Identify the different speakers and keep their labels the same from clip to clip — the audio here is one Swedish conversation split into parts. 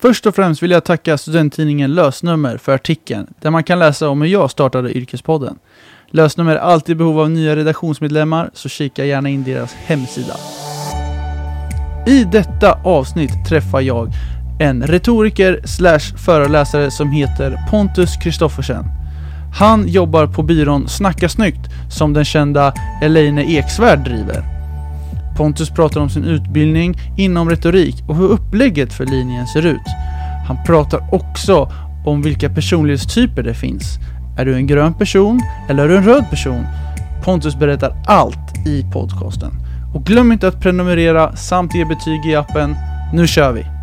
Speaker 1: Först och främst vill jag tacka studenttidningen Lösnummer för artikeln där man kan läsa om hur jag startade Yrkespodden. Lösnummer är alltid i behov av nya redaktionsmedlemmar så kika gärna in deras hemsida. I detta avsnitt träffar jag en retoriker slash föreläsare som heter Pontus Kristoffersen. Han jobbar på byrån Snacka Snyggt som den kända Elaine Eksvärd driver. Pontus pratar om sin utbildning inom retorik och hur upplägget för linjen ser ut. Han pratar också om vilka personlighetstyper det finns. Är du en grön person eller är du en röd person? Pontus berättar allt i podcasten. Och glöm inte att prenumerera samt ge betyg i appen. Nu kör vi!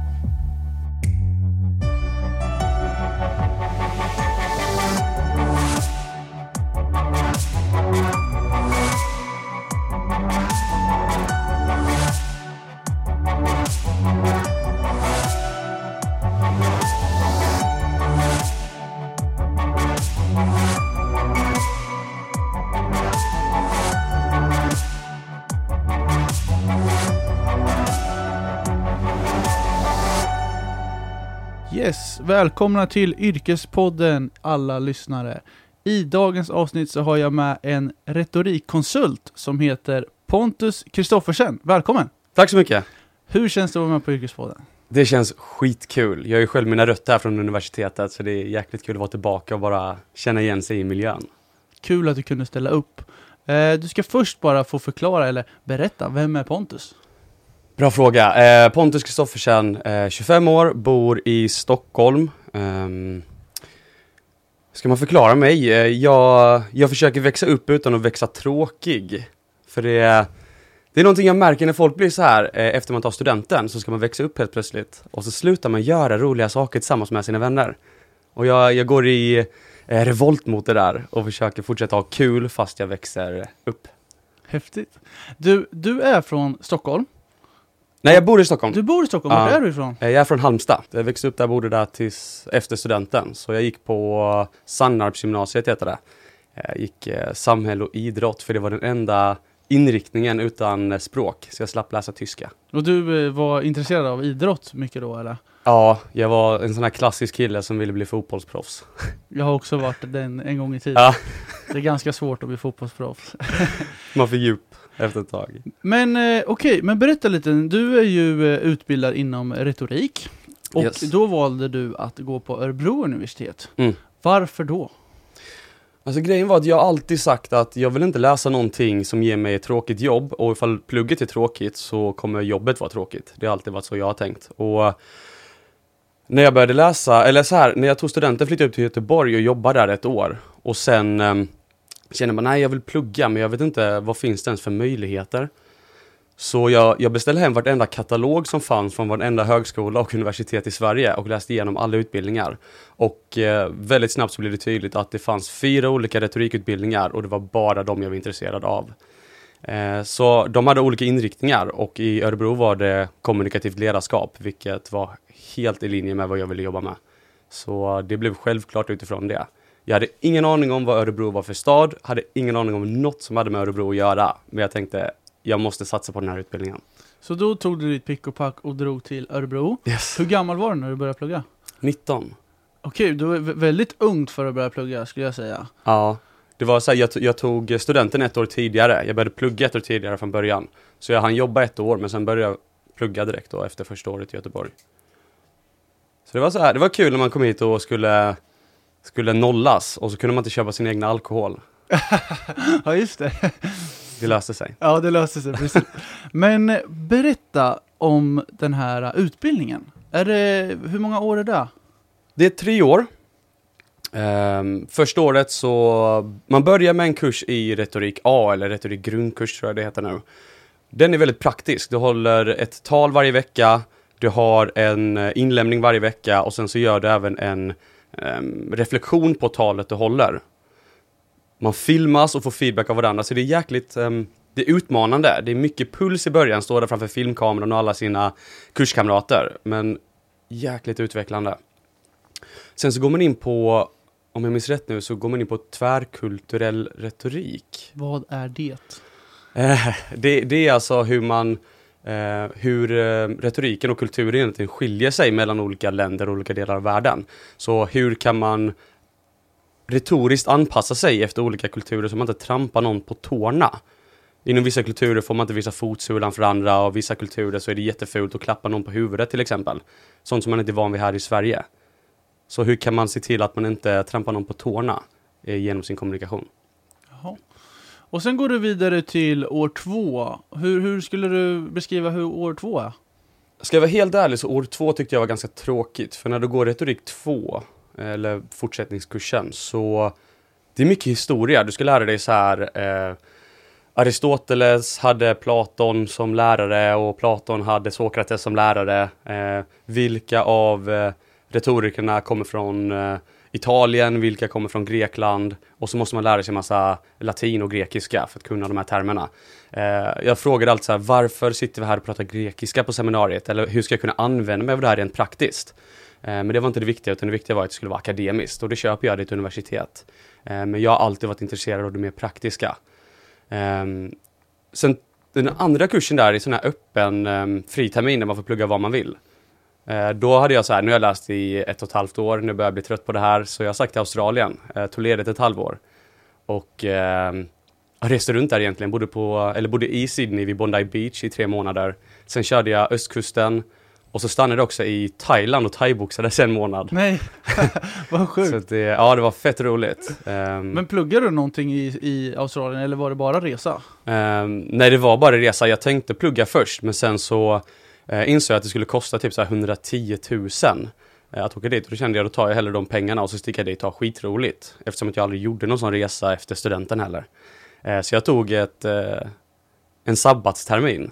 Speaker 1: Välkomna till Yrkespodden alla lyssnare. I dagens avsnitt så har jag med en retorikkonsult som heter Pontus Kristoffersen. Välkommen!
Speaker 2: Tack så mycket.
Speaker 1: Hur känns det att vara med på Yrkespodden?
Speaker 2: Det känns skitkul. Jag har ju själv mina rötter här från universitetet så det är jäkligt kul att vara tillbaka och bara känna igen sig i miljön.
Speaker 1: Kul att du kunde ställa upp. Eh, du ska först bara få förklara eller berätta, vem är Pontus?
Speaker 2: Bra fråga. Eh, Pontus Kristoffersen, eh, 25 år, bor i Stockholm. Um, ska man förklara mig? Eh, jag, jag försöker växa upp utan att växa tråkig. För det är, det är någonting jag märker när folk blir så här eh, efter man tar studenten, så ska man växa upp helt plötsligt. Och så slutar man göra roliga saker tillsammans med sina vänner. Och jag, jag går i eh, revolt mot det där och försöker fortsätta ha kul fast jag växer upp.
Speaker 1: Häftigt. Du, du är från Stockholm.
Speaker 2: Nej, jag bor i Stockholm.
Speaker 1: Du bor i Stockholm,
Speaker 2: Ja.
Speaker 1: var är du ifrån?
Speaker 2: Eh, Jag är från Halmstad. Jag växte upp där, bodde där tills efter studenten. Så jag gick på Sannarpsgymnasiet heter det. Jag gick eh, samhälle och idrott för det var den enda inriktningen utan eh, språk. Så jag slapp läsa tyska.
Speaker 1: Och du var intresserad av idrott mycket då eller?
Speaker 2: Ja, jag var en sån här klassisk kille som ville bli fotbollsproffs.
Speaker 1: Jag har också varit den en gång i tiden.
Speaker 2: Ja.
Speaker 1: Det är ganska svårt att bli fotbollsproffs.
Speaker 2: Man fick djup efter ett tag.
Speaker 1: Men eh, okej, men berätta lite. Du är ju eh, utbildad inom retorik. Och
Speaker 2: Yes.
Speaker 1: då valde du att gå på Örebro universitet.
Speaker 2: Mm.
Speaker 1: Varför då?
Speaker 2: Alltså grejen var att jag alltid sagt att jag vill inte läsa någonting som ger mig ett tråkigt jobb och ifall plugget är tråkigt så kommer jobbet vara tråkigt. Det har alltid varit så jag har tänkt. Och när jag började läsa, eller så här, när jag tog studenten flyttade jag upp till Göteborg och jobbade där ett år. Och sen um, känner man, nej jag vill plugga men jag vet inte vad finns det ens för möjligheter. Så jag, jag beställde hem vartenda katalog som fanns från varenda högskola och universitet i Sverige och läste igenom alla utbildningar. Och eh, väldigt snabbt så blev det tydligt att det fanns fyra olika retorikutbildningar och det var bara de jag var intresserad av. Eh, så de hade olika inriktningar och i Örebro var det kommunikativt ledarskap, vilket var helt i linje med vad jag ville jobba med. Så det blev självklart utifrån det. Jag hade ingen aning om vad Örebro var för stad, hade ingen aning om något som hade med Örebro att göra. Men jag tänkte, jag måste satsa på den här utbildningen.
Speaker 1: Så då tog du ditt pick och pack och drog till Örebro.
Speaker 2: Yes.
Speaker 1: Hur gammal var du när du började plugga?
Speaker 2: 19.
Speaker 1: Okej, du är vä- väldigt ungt för att börja plugga skulle jag säga.
Speaker 2: Ja, det var så här, jag, jag tog studenten ett år tidigare. Jag började plugga ett år tidigare från början. Så jag hann jobba ett år, men sen började jag plugga direkt då efter första året i Göteborg. Så det var så här, det var kul när man kom hit och skulle, skulle nollas och så kunde man inte köpa sin egna alkohol.
Speaker 1: ja, just det.
Speaker 2: Det löste sig.
Speaker 1: Ja, det löste sig precis. Men berätta om den här utbildningen. Är det, hur många år är det?
Speaker 2: Det är tre år. Ehm, första året så, man börjar med en kurs i retorik A, eller retorik grundkurs tror jag det heter nu. Den är väldigt praktisk, du håller ett tal varje vecka, du har en eh, inlämning varje vecka och sen så gör du även en reflektion på talet du håller. Man filmas och får feedback av varandra, så det är jäkligt ehm, det är utmanande. Det är mycket puls i början, står där framför filmkameran och alla sina kurskamrater. Men jäkligt utvecklande. Sen så går man in på, om jag minns rätt nu, så går man in på tvärkulturell retorik.
Speaker 1: Vad är det?
Speaker 2: Eh, det, det är alltså hur man eh, hur eh, retoriken och kulturen egentligen skiljer sig mellan olika länder och olika delar av världen. Så hur kan man retoriskt anpassa sig efter olika kulturer så man inte trampar någon på tårna? Inom vissa kulturer får man inte visa fotsulan för andra och vissa kulturer så är det jättefult att klappa någon på huvudet till exempel. Sånt som man inte är van vid här i Sverige. Så hur kan man se till att man inte trampar någon på tårna eh, genom sin kommunikation?
Speaker 1: Jaha. Och sen går du vidare till år två. Hur, hur skulle du beskriva hur år två är?
Speaker 2: Ska jag vara helt ärlig så år två tyckte jag var ganska tråkigt. För när du går retorik två, eller fortsättningskursen, så det är mycket historia. Du ska lära dig så här eh, Aristoteles hade Platon som lärare och Platon hade Sokrates som lärare. Eh, vilka av eh, retorikerna kommer från eh, Italien, vilka kommer från Grekland och så måste man lära sig massa latin och grekiska för att kunna de här termerna. Eh, jag frågade alltid så här, varför sitter vi här och pratar grekiska på seminariet? Eller hur ska jag kunna använda mig av det här rent praktiskt? Eh, men det var inte det viktiga, utan det viktiga var att det skulle vara akademiskt och det köper jag, det är ett universitet. Eh, men jag har alltid varit intresserad av det mer praktiska. Ehm, sen den andra kursen där är sån här öppen um, fritermin där man får plugga vad man vill. Uh, då hade jag så här, nu har jag läst i ett och ett halvt år, nu börjar jag bli trött på det här, så jag sagt till Australien, uh, tog ledigt ett halvår. Och jag reste runt där egentligen, bodde, på, eller bodde i Sydney vid Bondi Beach i tre månader. Sen körde jag östkusten, och så stannade jag också i Thailand och thaiboxades en månad.
Speaker 1: Nej, vad sjukt.
Speaker 2: Så det, ja, det var fett roligt. Um,
Speaker 1: Men pluggade du någonting i, i Australien eller var det bara resa?
Speaker 2: Um, nej, det var bara resa. Jag tänkte plugga först, men sen så uh, insåg att det skulle kosta typ så 110 000 uh, att åka dit. Och då kände jag, då tar jag hellre de pengarna och så sticker jag dit och har skitroligt. Eftersom att jag aldrig gjorde någon sån resa efter studenten heller. Uh, så jag tog ett, uh, en sabbatstermin.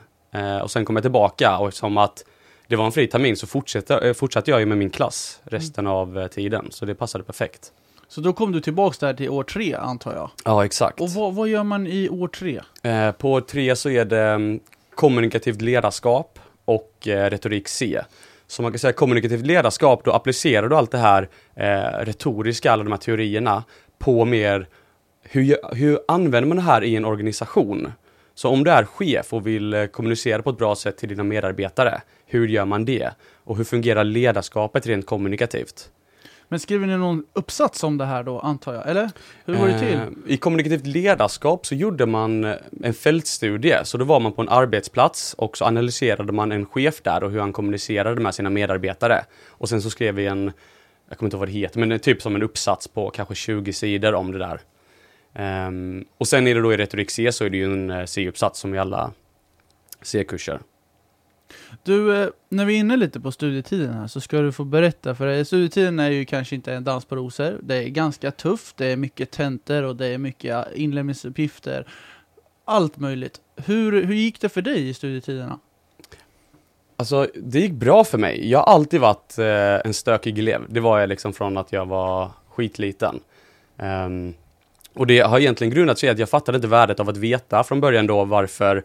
Speaker 2: och sen kom jag tillbaka och som att det var en fri termin så fortsatte, eh, fortsatte jag ju med min klass resten mm. av eh, tiden. Så det passade perfekt.
Speaker 1: Så då kom du tillbaks där till år tre antar jag?
Speaker 2: Ja, exakt.
Speaker 1: Och vad, vad gör man i år tre?
Speaker 2: Eh, på år tre så är det um, kommunikativt ledarskap och eh, retorik C. Så man kan säga kommunikativt ledarskap, då applicerar du allt det här eh, retoriska, alla de här teorierna på mer hur, hur använder man det här i en organisation? Så om du är chef och vill eh, kommunicera på ett bra sätt till dina medarbetare, hur gör man det? Och hur fungerar ledarskapet rent kommunikativt?
Speaker 1: Men skriver ni någon uppsats om det här då, antar jag? Eller? Hur går det till? Eh,
Speaker 2: I kommunikativt ledarskap så gjorde man eh, en fältstudie, så då var man på en arbetsplats och så analyserade man en chef där och hur han kommunicerade med sina medarbetare. Och sen så skrev vi en, jag kommer inte ihåg vad det heter, men typ som en uppsats på kanske 20 sidor om det där. Um, och sen är det då i retorik C så är det ju en eh, C-uppsats som i alla C-kurser.
Speaker 1: Du, eh, när vi är inne lite på studietiden här så ska du få berätta, för eh, studietiden är ju kanske inte en dans på rosor. Det är ganska tufft, det är mycket tentor och det är mycket eh, inlämningsuppgifter. Allt möjligt. Hur, hur gick det för dig i studietiderna?
Speaker 2: Alltså, det gick bra för mig. Jag har alltid varit eh, en stökig elev. Det var jag liksom från att jag var skitliten. Um, och det har egentligen grundat sig i att jag fattade inte värdet av att veta från början då varför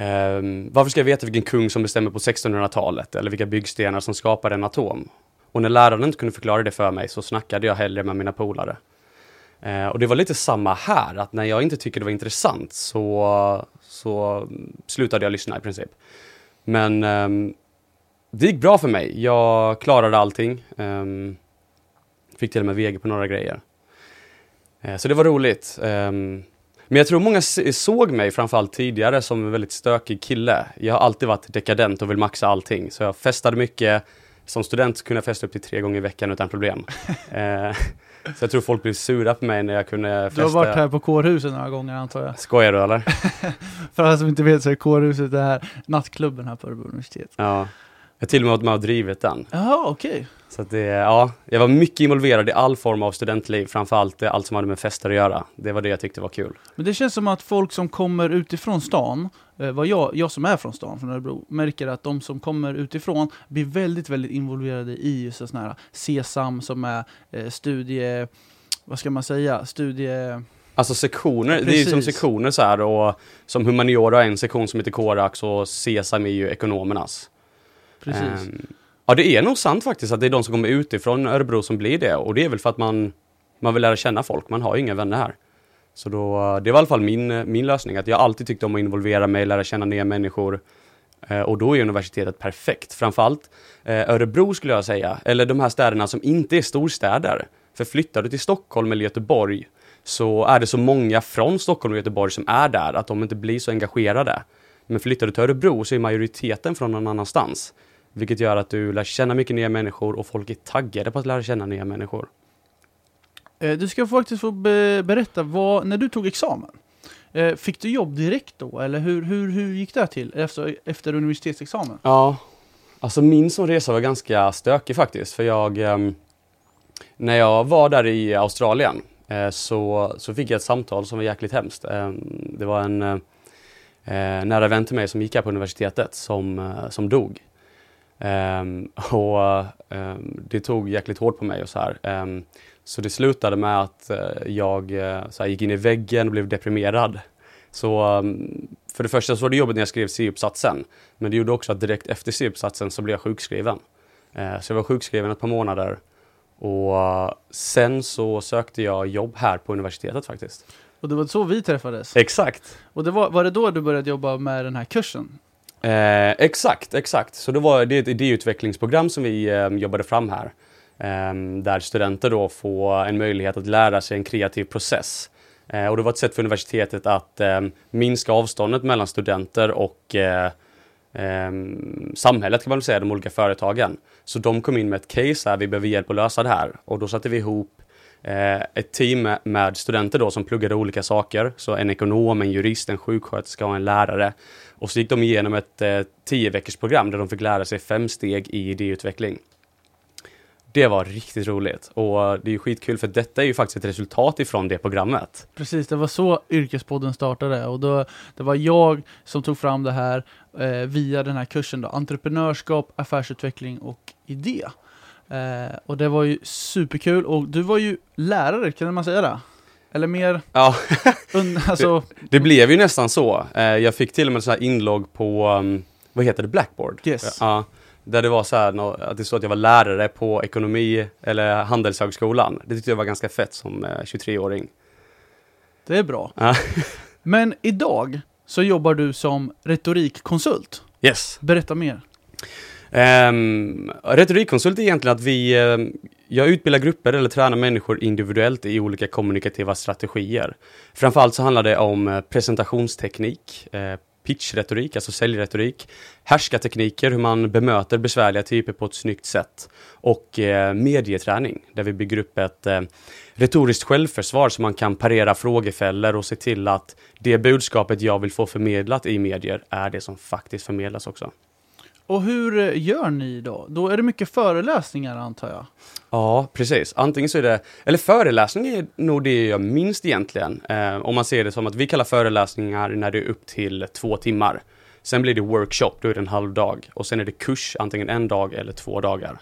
Speaker 2: Um, varför ska jag veta vilken kung som bestämmer på 1600-talet eller vilka byggstenar som skapar en atom? Och när läraren inte kunde förklara det för mig så snackade jag hellre med mina polare. Uh, och det var lite samma här, att när jag inte tyckte det var intressant så, så slutade jag lyssna i princip. Men um, det gick bra för mig. Jag klarade allting. Um, fick till och med VG på några grejer. Uh, så det var roligt. Um, men jag tror många såg mig framförallt tidigare som en väldigt stökig kille. Jag har alltid varit dekadent och vill maxa allting. Så jag festade mycket. Som student kunde jag festa upp till tre gånger i veckan utan problem. eh, så jag tror folk blev sura på mig när jag kunde festa.
Speaker 1: Du har varit här på kårhuset några gånger antar jag?
Speaker 2: Skojar du eller?
Speaker 1: För alla som inte vet så är kårhuset det här nattklubben här på Örebro universitet.
Speaker 2: Ja. Jag till och med varit med och drivit den.
Speaker 1: Jaha, okej. Okay.
Speaker 2: Så att det, ja, jag var mycket involverad i all form av studentliv, framförallt allt som hade med fester att göra. Det var det jag tyckte var kul.
Speaker 1: Men det känns som att folk som kommer utifrån stan, eh, vad jag, jag som är från stan, från Örebro, märker att de som kommer utifrån blir väldigt, väldigt involverade i just sådana här SESAM som är eh, studie, vad ska man säga, studie...
Speaker 2: Alltså sektioner, Precis. det är ju som sektioner så här och som humaniora en sektion som heter Korax och SESAM är ju ekonomernas.
Speaker 1: Precis. Um,
Speaker 2: ja, det är nog sant faktiskt att det är de som kommer utifrån Örebro som blir det. Och det är väl för att man, man vill lära känna folk. Man har ju inga vänner här. Så då, eh, det var i alla fall min, eh, min lösning. Att jag alltid tyckte om att involvera mig, lära känna nya människor. Eh, och då är universitetet perfekt. Framförallt eh, Örebro skulle jag säga, eller de här städerna som inte är storstäder. För flyttar du till Stockholm eller Göteborg så är det så många från Stockholm och Göteborg som är där att de inte blir så engagerade. Men flyttar du till Örebro så är majoriteten från någon annanstans. Vilket gör att du lär känna mycket nya människor och folk är taggade på att lära känna nya människor.
Speaker 1: Eh, Du ska faktiskt få be berätta, vad, när du tog examen, eh, fick du jobb direkt då? Eller hur, hur, hur gick det till efter, efter universitetsexamen?
Speaker 2: Ja, alltså min sån resa var ganska stökig faktiskt. För jag, ehm, när jag var där i Australien eh, så, så fick jag ett samtal som var jäkligt hemskt. Ehm, det var en nära vän till mig som gick här på universitetet som, som dog. Ehm, och ehm, det tog jäkligt hårt på mig och så här. Ehm, så det slutade med att eh, jag eh, så här, gick in i väggen och blev deprimerad. Så för det första så var det jobbigt när jag skrev C-uppsatsen. Men det gjorde också att direkt efter C-uppsatsen så blev jag sjukskriven. Eh, så jag var sjukskriven ett par månader. Och eh, sen så sökte jag jobb här på universitetet faktiskt.
Speaker 1: Och det var så vi träffades.
Speaker 2: Exakt.
Speaker 1: Och det var, var det då du började jobba med den här kursen?
Speaker 2: Eh, exakt, exakt. Så det var det är ett idéutvecklingsprogram som vi eh, jobbade fram här. Eh, där studenter då får en möjlighet att lära sig en kreativ process. Eh, och det var ett sätt för universitetet att eh, minska avståndet mellan studenter och eh, eh, samhället kan man väl säga, de olika företagen. Så de kom in med ett case här, vi behöver hjälp att lösa det här. Och då satte vi ihop Eh, ett team med, studenter då som pluggade olika saker. Så en ekonom, en jurist, en sjuksköterska och en lärare. Och så gick de igenom ett eh, tio veckors program där de fick lära sig fem steg i idéutveckling. Det var riktigt roligt och det är ju skitkul för detta är ju faktiskt ett resultat ifrån det programmet.
Speaker 1: Precis, det var så Yrkespodden startade och då, det var jag som tog fram det här eh, via den här kursen då, entreprenörskap, affärsutveckling och idé. Eh, och det var ju superkul och du var ju lärare, kan man säga det? Eller mer,
Speaker 2: Ja,
Speaker 1: alltså,
Speaker 2: det blev ju nästan så. Eh, Jag fick till och med så här inlogg på, um, vad heter det, Blackboard?
Speaker 1: Yes.
Speaker 2: Ja, där det var så här, att det stod att jag var lärare på ekonomi eller Handelshögskolan. Det tyckte jag var ganska fett som eh, 23-åring.
Speaker 1: det är bra.
Speaker 2: Ja.
Speaker 1: Men idag så jobbar du som retorikkonsult.
Speaker 2: Yes.
Speaker 1: Berätta mer.
Speaker 2: Um, retorikkonsult är egentligen att vi, um, jag utbildar grupper eller tränar människor individuellt i olika kommunikativa strategier. Framförallt så handlar det om eh, presentationsteknik, eh, pitchretorik, alltså säljretorik, härskartekniker, hur man bemöter besvärliga typer på ett snyggt sätt och eh, medieträning, där vi bygger upp ett eh, retoriskt självförsvar så man kan parera frågefällor och se till att det budskapet jag vill få förmedlat i medier är det som faktiskt förmedlas också.
Speaker 1: Och hur eh, gör ni då? Då är det mycket föreläsningar antar jag?
Speaker 2: Ja, precis. Antingen så är det, eller föreläsning är nog det jag gör minst egentligen. Eh, om man ser det som att vi kallar föreläsningar när det är upp till två timmar. Sen blir det workshop, då är det en halv dag. Och sen är det kurs, antingen en dag eller två dagar.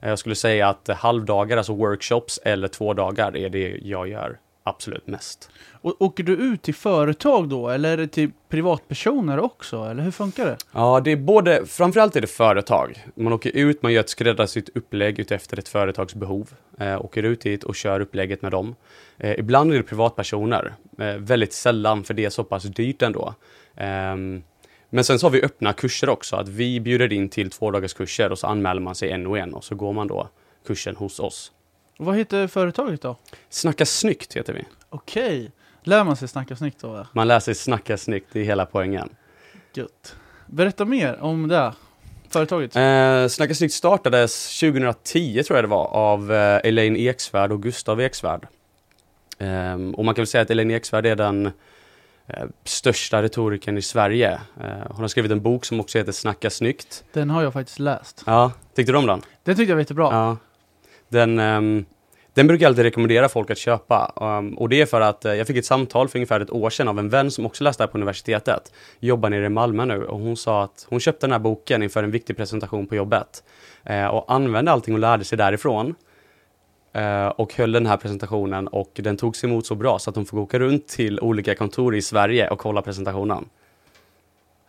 Speaker 2: Eh, jag skulle säga att halvdagar, alltså workshops, eller två dagar är det jag gör absolut mest.
Speaker 1: Och, åker du ut till företag då, eller är det till privatpersoner också? Eller hur funkar det?
Speaker 2: Ja, det är både, framförallt är det företag. Man åker ut, man gör ett skräddarsytt upplägg utefter ett företags behov. Eh, åker ut dit och kör upplägget med dem. Eh, ibland är det privatpersoner. Eh, väldigt sällan, för det är så pass dyrt ändå. Ehm, men sen så har vi öppna kurser också, att vi bjuder in till två kurser och så anmäler man sig en och en och så går man då kursen hos oss.
Speaker 1: Vad heter företaget då?
Speaker 2: Snacka snyggt heter vi.
Speaker 1: Okej. Lär man sig snacka snyggt då?
Speaker 2: Man lär sig snacka snyggt, det är hela poängen.
Speaker 1: Gött. Berätta mer om det företaget.
Speaker 2: Eh, Snacka snyggt startades 2010 tror jag det var av eh, Elaine Eksvärd och Gustav Eksvärd. Ehm, och man kan väl säga att Elaine Eksvärd är den eh, största retorikern i Sverige. Eh, hon har skrivit en bok som också heter Snacka snyggt.
Speaker 1: Den har jag faktiskt läst.
Speaker 2: Ja, tyckte du om den?
Speaker 1: Den tyckte jag var jättebra.
Speaker 2: Ja. Den, ehm, den brukar jag alltid rekommendera folk att köpa. Um, och det är för att eh, jag fick ett samtal för ungefär ett år sedan av en vän som också läste här på universitetet. Jobbar nere i Malmö nu och hon sa att hon köpte den här boken inför en viktig presentation på jobbet. Eh, och använde allting och lärde sig därifrån. Eh, och höll den här presentationen och den togs emot så bra så att hon får åka runt till olika kontor i Sverige och kolla presentationen.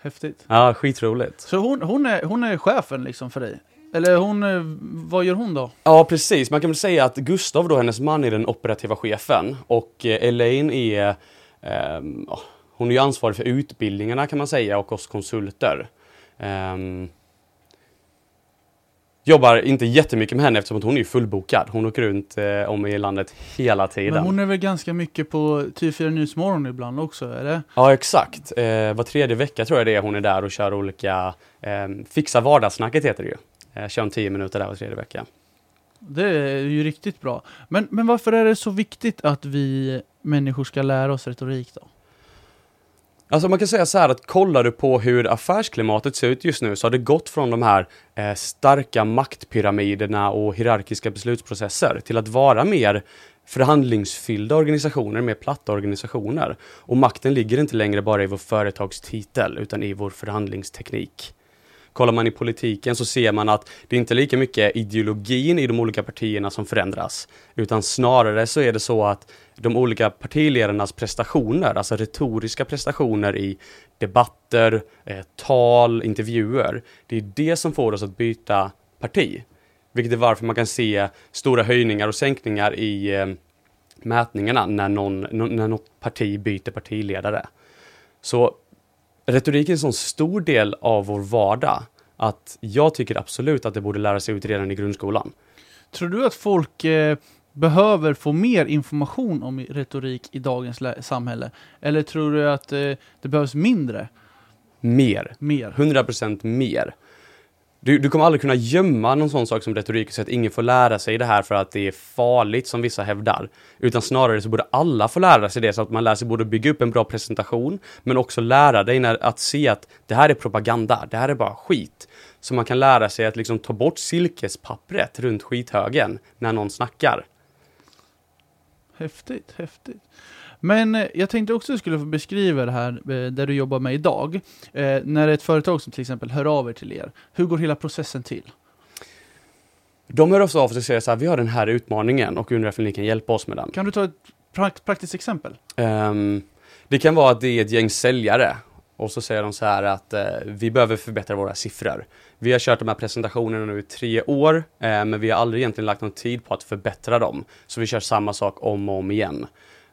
Speaker 1: Häftigt.
Speaker 2: Ja, skitroligt.
Speaker 1: Så hon, hon, är, hon är chefen liksom för dig? Eller hon, eh, vad gör hon då?
Speaker 2: Ja, precis. Man kan väl säga att Gustav då, hennes man, är den operativa chefen och eh, Elaine är, ja, hon är ju ansvarig för utbildningarna kan man säga och oss konsulter. Ehm, jobbar inte jättemycket med henne eftersom att hon är fullbokad. Hon åker runt eh, om i landet hela tiden.
Speaker 1: Men hon är väl ganska mycket på TV4 Nyhetsmorgon ibland också, eller?
Speaker 2: Ja, exakt. Eh, var tredje vecka tror jag det är hon är där och kör olika, eh, Fixa vardagssnacket heter det ju. Eh, kör om tio minuter där var tredje vecka.
Speaker 1: Det är ju riktigt bra. Men, men varför är det så viktigt att vi människor ska lära oss retorik då?
Speaker 2: Alltså man kan säga så här att kollar du på hur affärsklimatet ser ut just nu så har det gått från de här eh, starka maktpyramiderna och hierarkiska beslutsprocesser till att vara mer förhandlingsfyllda organisationer, mer platta organisationer. Och makten ligger inte längre bara i vår företagstitel utan i vår förhandlingsteknik. Kollar man i politiken så ser man att det inte är lika mycket ideologin i de olika partierna som förändras, utan snarare så är det så att de olika partiledarnas prestationer, alltså retoriska prestationer i debatter, eh, tal, intervjuer, det är det som får oss att byta parti. Vilket är varför man kan se stora höjningar och sänkningar i eh, mätningarna när, någon, när något parti byter partiledare. Så retorik är en sån stor del av vår vardag att jag tycker absolut att det borde lära sig ut redan i grundskolan.
Speaker 1: Tror du att folk eh, behöver få mer information om retorik i dagens samhälle? Eller tror du att eh, det behövs mindre?
Speaker 2: Mer.
Speaker 1: Mer.
Speaker 2: 100% mer. Du, du kommer aldrig kunna gömma någon sån sak som retorik så att ingen får lära sig det här för att det är farligt som vissa hävdar. Utan snarare så borde alla få lära sig det så att man lär sig både bygga upp en bra presentation men också lära dig när, att se att det här är propaganda, det här är bara skit. Så man kan lära sig att liksom ta bort silkespappret runt skithögen när någon snackar.
Speaker 1: Häftigt, häftigt. Men eh, jag tänkte också att du skulle få beskriva det här eh, där du jobbar med idag. Eh, när ett företag som till exempel hör av er till er, hur går hela processen till?
Speaker 2: De hör ofta av sig och säger så här, vi har den här utmaningen och undrar om ni kan hjälpa oss med den.
Speaker 1: Kan du ta ett praktiskt exempel?
Speaker 2: Um, det kan vara att det är ett gäng säljare och så säger de så här att eh, vi behöver förbättra våra siffror. Vi har kört de här presentationerna nu i tre år, eh, men vi har aldrig egentligen lagt någon tid på att förbättra dem. Så vi kör samma sak om och om igen.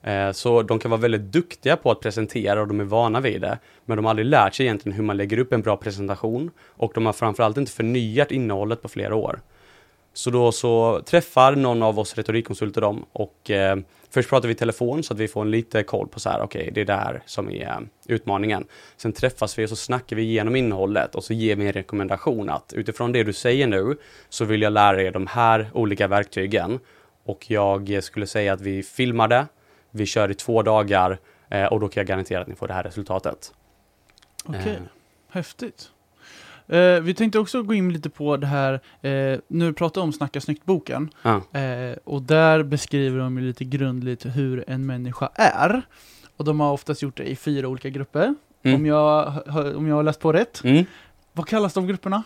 Speaker 2: Eh, så de kan vara väldigt duktiga på att presentera och de är vana vid det. Men de har aldrig lärt sig egentligen hur man lägger upp en bra presentation. Och de har framförallt inte förnyat innehållet på flera år. Så då så träffar någon av oss retorikkonsulter dem och eh, först pratar vi i telefon så att vi får en lite koll på så här, okej, okay, det är det här som är eh, utmaningen. Sen träffas vi och så snackar vi igenom innehållet och så ger vi en rekommendation att utifrån det du säger nu så vill jag lära er de här olika verktygen och jag skulle säga att vi filmar det, vi kör i två dagar eh, och då kan jag garantera att ni får det här resultatet.
Speaker 1: Okej, okay. eh. häftigt. Eh, vi tänkte också gå in lite på det här, eh, nu pratar om Snacka snyggt-boken.
Speaker 2: Ja.
Speaker 1: Eh, och där beskriver de lite grundligt hur en människa är. Och de har oftast gjort det i fyra olika grupper. Mm. Om, jag, om jag har läst på rätt.
Speaker 2: Mm.
Speaker 1: Vad kallas de grupperna?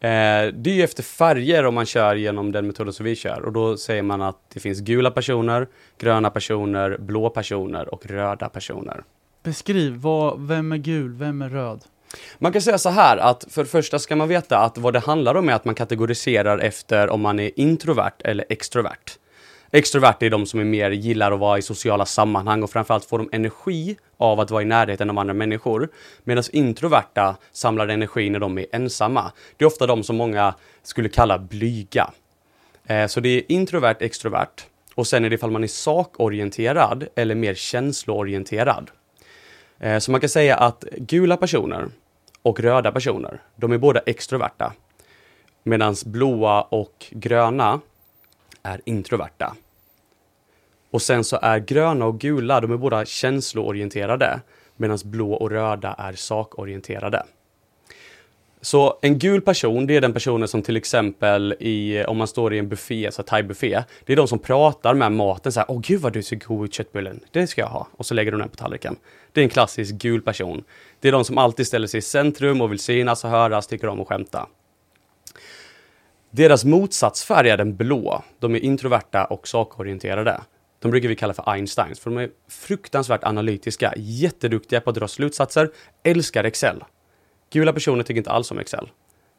Speaker 2: Eh, det är ju efter färger om man kör genom den metoden som vi kör. Och då säger man att det finns gula personer, gröna personer, blå personer och röda personer.
Speaker 1: Beskriv, vad, vem är gul, vem är röd?
Speaker 2: Man kan säga så här att för det första ska man veta att vad det handlar om är att man kategoriserar efter om man är introvert eller extrovert. Extroverta är de som är mer gillar att vara i sociala sammanhang och framförallt får de energi av att vara i närheten av andra människor. Medan introverta samlar energi när de är ensamma. Det är ofta de som många skulle kalla blyga. Eh, så det är introvert, extrovert. Och sen är det ifall man är sakorienterad eller mer känsloorienterad. Eh, så man kan säga att gula personer och röda personer, de är båda extroverta. Medan blåa och gröna är introverta. Och sen så är gröna och gula, de är båda känsloorienterade. Medan blå och röda är sakorienterade. Så en gul person, det är den personen som till exempel i, om man står i en buffé, så thai-buffé, det är de som pratar med maten så här, åh gud vad du ser god ut köttbullen, det ska jag ha. Och så lägger de den på tallriken. Det är en klassisk gul person. Det är de som alltid ställer sig i centrum och vill synas och höras, tycker om att skämta. Deras motsatsfärg är den blå. De är introverta och sakorienterade. De brukar vi kalla för Einsteins, för de är fruktansvärt analytiska, jätteduktiga på att dra slutsatser, älskar Excel. Gula personer tycker inte alls om Excel.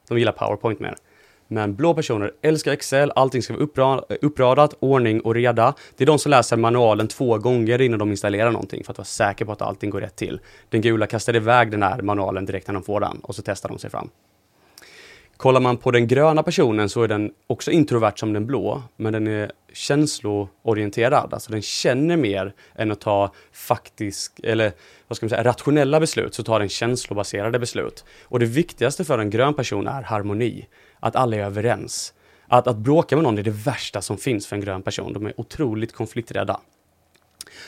Speaker 2: De gillar PowerPoint mer. Men blå personer älskar Excel, allting ska vara uppradat, ordning och reda. Det är de som läser manualen två gånger innan de installerar någonting för att vara säker på att allting går rätt till. Den gula kastar iväg den här manualen direkt när de får den och så testar de sig fram. Kollar man på den gröna personen så är den också introvert som den blå, men den är känsloorienterad. Alltså den känner mer än att ta faktisk, eller vad ska man säga, rationella beslut, så tar den känslobaserade beslut. Och det viktigaste för en grön person är harmoni. Att alla är överens. Att, att bråka med någon är det värsta som finns för en grön person. De är otroligt konflikträdda.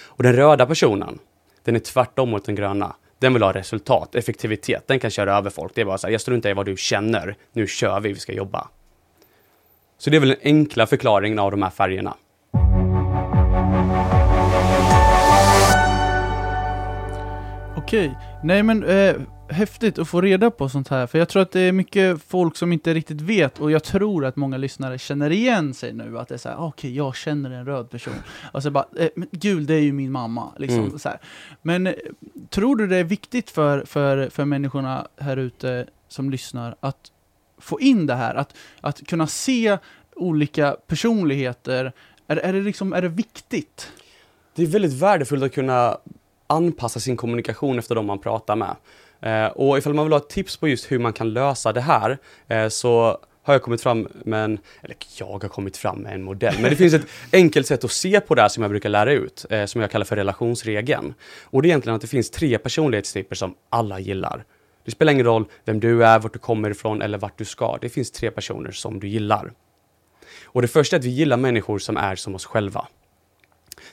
Speaker 2: Och den röda personen, den är tvärtom mot den gröna. Den vill ha resultat, effektivitet. Den kan köra över folk. Det är bara så här, jag struntar i vad du känner. Nu kör vi, vi ska jobba. Så det är väl den enkla förklaringen av de här färgerna.
Speaker 1: Okej, nej men eh, häftigt att få reda på sånt här, för jag tror att det är mycket folk som inte riktigt vet, och jag tror att många lyssnare känner igen sig nu, att det är såhär, okej, okay, jag känner en röd person. Och så bara, eh, men gul, det är ju min mamma, liksom mm. så här. Men eh, tror du det är viktigt för, för, för människorna här ute som lyssnar, att få in det här, att, att kunna se olika personligheter, är, är, det liksom, är det viktigt?
Speaker 2: Det är väldigt värdefullt att kunna anpassa sin kommunikation efter de man pratar med. Eh, och ifall man vill ha ett tips på just hur man kan lösa det här eh, så har jag kommit fram med en, eller jag har kommit fram med en modell, men det finns ett enkelt sätt att se på det här som jag brukar lära ut, eh, som jag kallar för relationsregeln. Och det är egentligen att det finns tre personlighetstyper som alla gillar. Det spelar ingen roll vem du är, vart du kommer ifrån eller vart du ska. Det finns tre personer som du gillar. Och det första är att vi gillar människor som är som oss själva.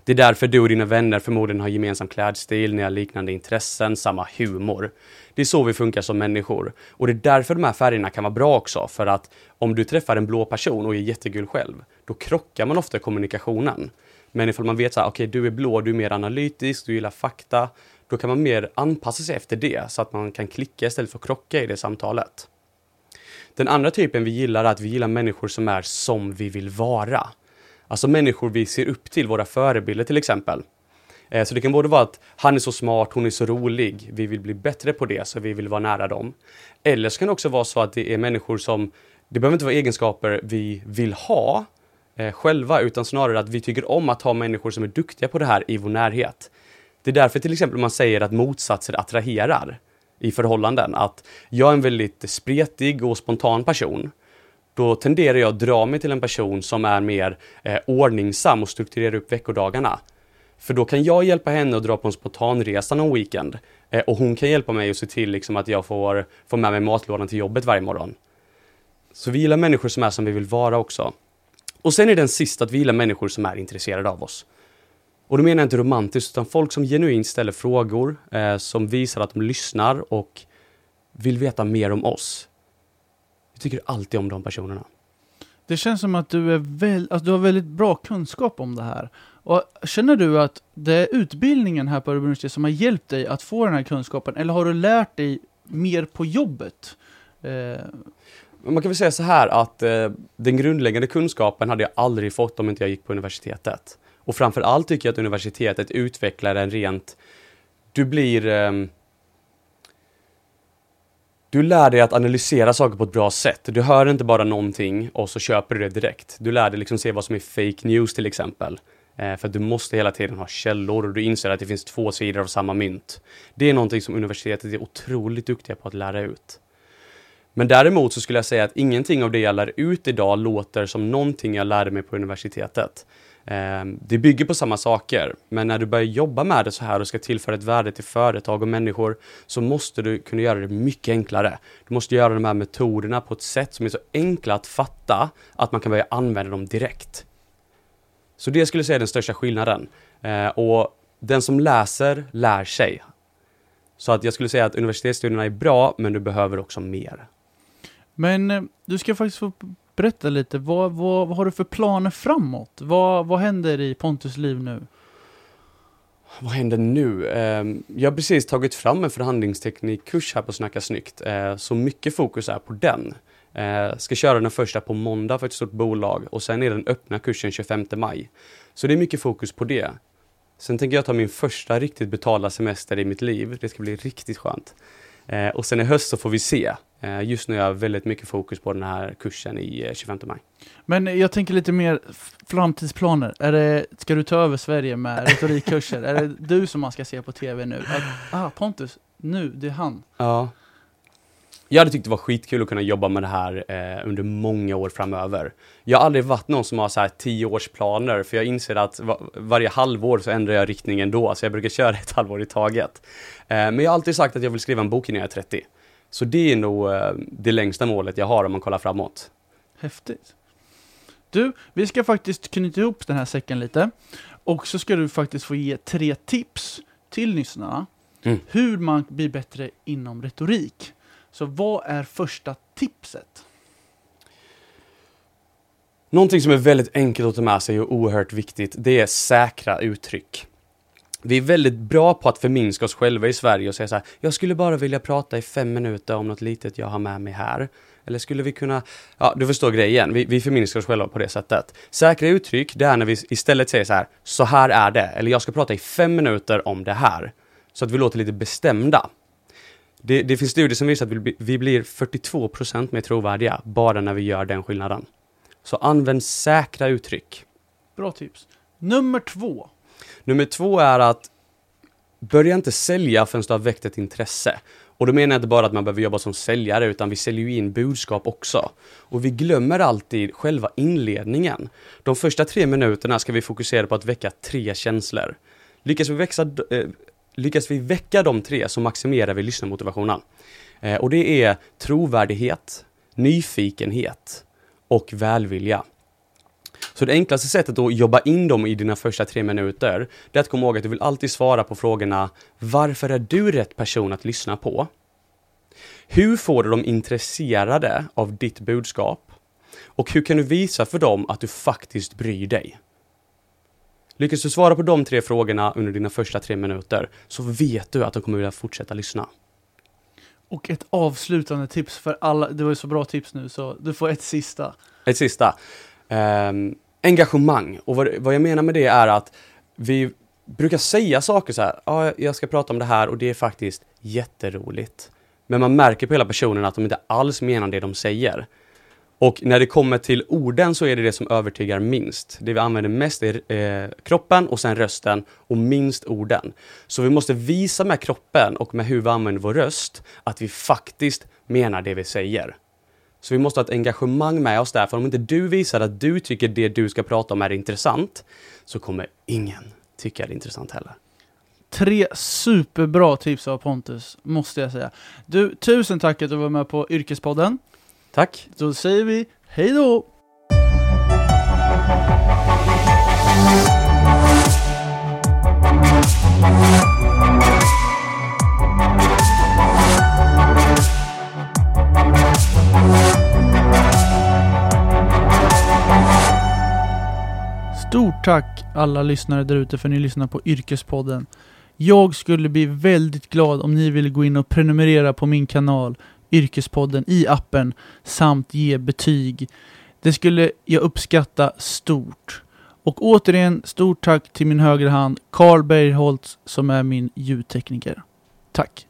Speaker 2: Det är därför du och dina vänner förmodligen har gemensam klädstil, ni har liknande intressen, samma humor. Det är så vi funkar som människor. Och det är därför de här färgerna kan vara bra också, för att om du träffar en blå person och är jättegul själv, då krockar man ofta i kommunikationen. Men ifall man vet så här, okej, okay, du är blå, du är mer analytisk, du gillar fakta, då kan man mer anpassa sig efter det, så att man kan klicka istället för att krocka i det samtalet. Den andra typen vi gillar är att vi gillar människor som är som vi vill vara. Alltså människor vi ser upp till, våra förebilder till exempel. Eh, så det kan både vara att han är så smart, hon är så rolig, vi vill bli bättre på det så vi vill vara nära dem. Eller så kan det också vara så att det är människor som, det behöver inte vara egenskaper vi vill ha eh, själva, utan snarare att vi tycker om att ha människor som är duktiga på det här i vår närhet. Det är därför till exempel man säger att motsatser attraherar i förhållanden. Att jag är en väldigt spretig och spontan person då tenderar jag att dra mig till en person som är mer eh, ordningsam och strukturerar upp veckodagarna. För då kan jag hjälpa henne att dra på en spontanresa någon weekend. Eh, och hon kan hjälpa mig att se till liksom, att jag får, får med mig matlådan till jobbet varje morgon. Så vi gillar människor som är som vi vill vara också. Och sen är den sista att vi gillar människor som är intresserade av oss. Och då menar jag inte romantiskt, utan folk som genuint ställer frågor, eh, som visar att de lyssnar och vill veta mer om oss tycker alltid om de personerna.
Speaker 1: Det känns som att du, är väl, alltså du har väldigt bra kunskap om det här. Och känner du att det är utbildningen här på Örebro universitet som har hjälpt dig att få den här kunskapen, eller har du lärt dig mer på jobbet? Eh...
Speaker 2: Man kan väl säga så här att eh, den grundläggande kunskapen hade jag aldrig fått om inte jag gick på universitetet. Och framför allt tycker jag att universitetet utvecklar en rent... Du blir... Eh, du lär dig att analysera saker på ett bra sätt. Du hör inte bara någonting och så köper du det direkt. Du lär dig liksom se vad som är fake news till exempel. Eh, för att du måste hela tiden ha källor och du inser att det finns två sidor av samma mynt. Det är någonting som universitetet är otroligt duktiga på att lära ut. Men däremot så skulle jag säga att ingenting av det jag lär ut idag låter som någonting jag lärde mig på universitetet. Ehm, det bygger på samma saker, men när du börjar jobba med det så här och ska tillföra ett värde till företag och människor så måste du kunna göra det mycket enklare. Du måste göra de här metoderna på ett sätt som är så enkla att fatta att man kan börja använda dem direkt. Så det skulle jag säga är den största skillnaden. Ehm, och den som läser, lär sig. Så att jag skulle säga att universitetsstudierna är bra, men du behöver också mer.
Speaker 1: Men eh, du ska faktiskt få berätta lite, vad, vad, vad har du för planer framåt? Vad, vad händer i Pontus liv nu?
Speaker 2: Vad händer nu? Ehm, jag har precis tagit fram en förhandlingsteknikkurs här på Snacka Snyggt, eh, så mycket fokus är på den. Eh, ska köra den första på måndag för ett stort bolag och sen är den öppna kursen 25 maj. Så det är mycket fokus på det. Sen tänker jag ta min första riktigt betalda semester i mitt liv. Det ska bli riktigt skönt. Eh, och sen i höst så får vi se. Eh, just nu har jag väldigt mycket fokus på den här kursen i eh, 25 maj.
Speaker 1: Men jag tänker lite mer framtidsplaner. Är det, ska du ta över Sverige med retorikkurser? är det du som man ska se på TV nu? Att, ah, Pontus, nu, det är han.
Speaker 2: Ja. Jag hade tyckt det var skitkul att kunna jobba med det här eh, under många år framöver. Jag har aldrig varit någon som har så här tioårsplaner, för jag inser att va varje halvår så ändrar jag riktningen då, så jag brukar köra ett halvår i taget. Eh, men jag har alltid sagt att jag vill skriva en bok innan jag är 30. Så det är nog eh, det längsta målet jag har om man kollar framåt.
Speaker 1: Häftigt. Du, vi ska faktiskt knyta ihop den här säcken lite. Och så ska du faktiskt få ge tre tips till lyssnarna.
Speaker 2: Mm.
Speaker 1: Hur man blir bättre inom retorik. Så vad är första tipset?
Speaker 2: Någonting som är väldigt enkelt att ta med sig och oerhört viktigt, det är säkra uttryck. Vi är väldigt bra på att förminska oss själva i Sverige och säga så här, jag skulle bara vilja prata i fem minuter om något litet jag har med mig här. Eller skulle vi kunna, ja du förstår grejen, vi, vi förminskar oss själva på det sättet. Säkra uttryck, det är när vi istället säger så här, så här är det, eller jag ska prata i fem minuter om det här. Så att vi låter lite bestämda. Det, det finns studier som visar att vi, blir- vi blir 42% mer trovärdiga bara när vi gör den skillnaden. Så använd säkra uttryck.
Speaker 1: Bra tips. Nummer två.
Speaker 2: Nummer två är att börja inte sälja förrän du har väckt ett intresse. Och då menar jag inte bara att man behöver jobba som säljare, utan vi säljer ju in budskap också. Och vi glömmer alltid själva inledningen. De första tre minuterna ska vi fokusera på att väcka tre känslor. Lyckas vi, växa, eh, lyckas vi väcka de tre så maximerar vi lyssnarmotivationen. Eh, och det är trovärdighet, nyfikenhet och välvilja. Så det enklaste sättet att jobba in dem i dina första tre minuter, det är att komma ihåg att du vill alltid svara på frågorna Varför är du rätt person att lyssna på? Hur får du dem intresserade av ditt budskap? Och hur kan du visa för dem att du faktiskt bryr dig? Lyckas du svara på de tre frågorna under dina första tre minuter så vet du att de kommer vilja fortsätta lyssna.
Speaker 1: Och ett avslutande tips för alla. Det var ju så bra tips nu så du får ett sista.
Speaker 2: Ett sista eh, engagemang. Och vad, vad jag menar med det är att vi brukar säga saker så här, ja, jag ska prata om det här och det är faktiskt jätteroligt. Men man märker på hela personen att de inte alls menar det de säger. Och när det kommer till orden så är det det som övertygar minst. Det vi använder mest är eh, kroppen och sen rösten och minst orden. Så vi måste visa med kroppen och med hur vi använder vår röst att vi faktiskt menar det vi säger. Så vi måste ha ett engagemang med oss där, för om inte du visar att du tycker det du ska prata om är intressant, så kommer ingen tycka det är intressant heller.
Speaker 1: Tre superbra tips av Pontus, måste jag säga. Du, tusen tack att du var med på Yrkespodden.
Speaker 2: Tack!
Speaker 1: Då säger vi hej då! Stort tack alla lyssnare där ute för att ni lyssnar på Yrkespodden. Jag skulle bli väldigt glad om ni ville gå in och prenumerera på min kanal Yrkespodden i appen samt ge betyg. Det skulle jag uppskatta stort. Och återigen, stort tack till min högra hand, Carl Bergholtz, som är min ljudtekniker. Tack!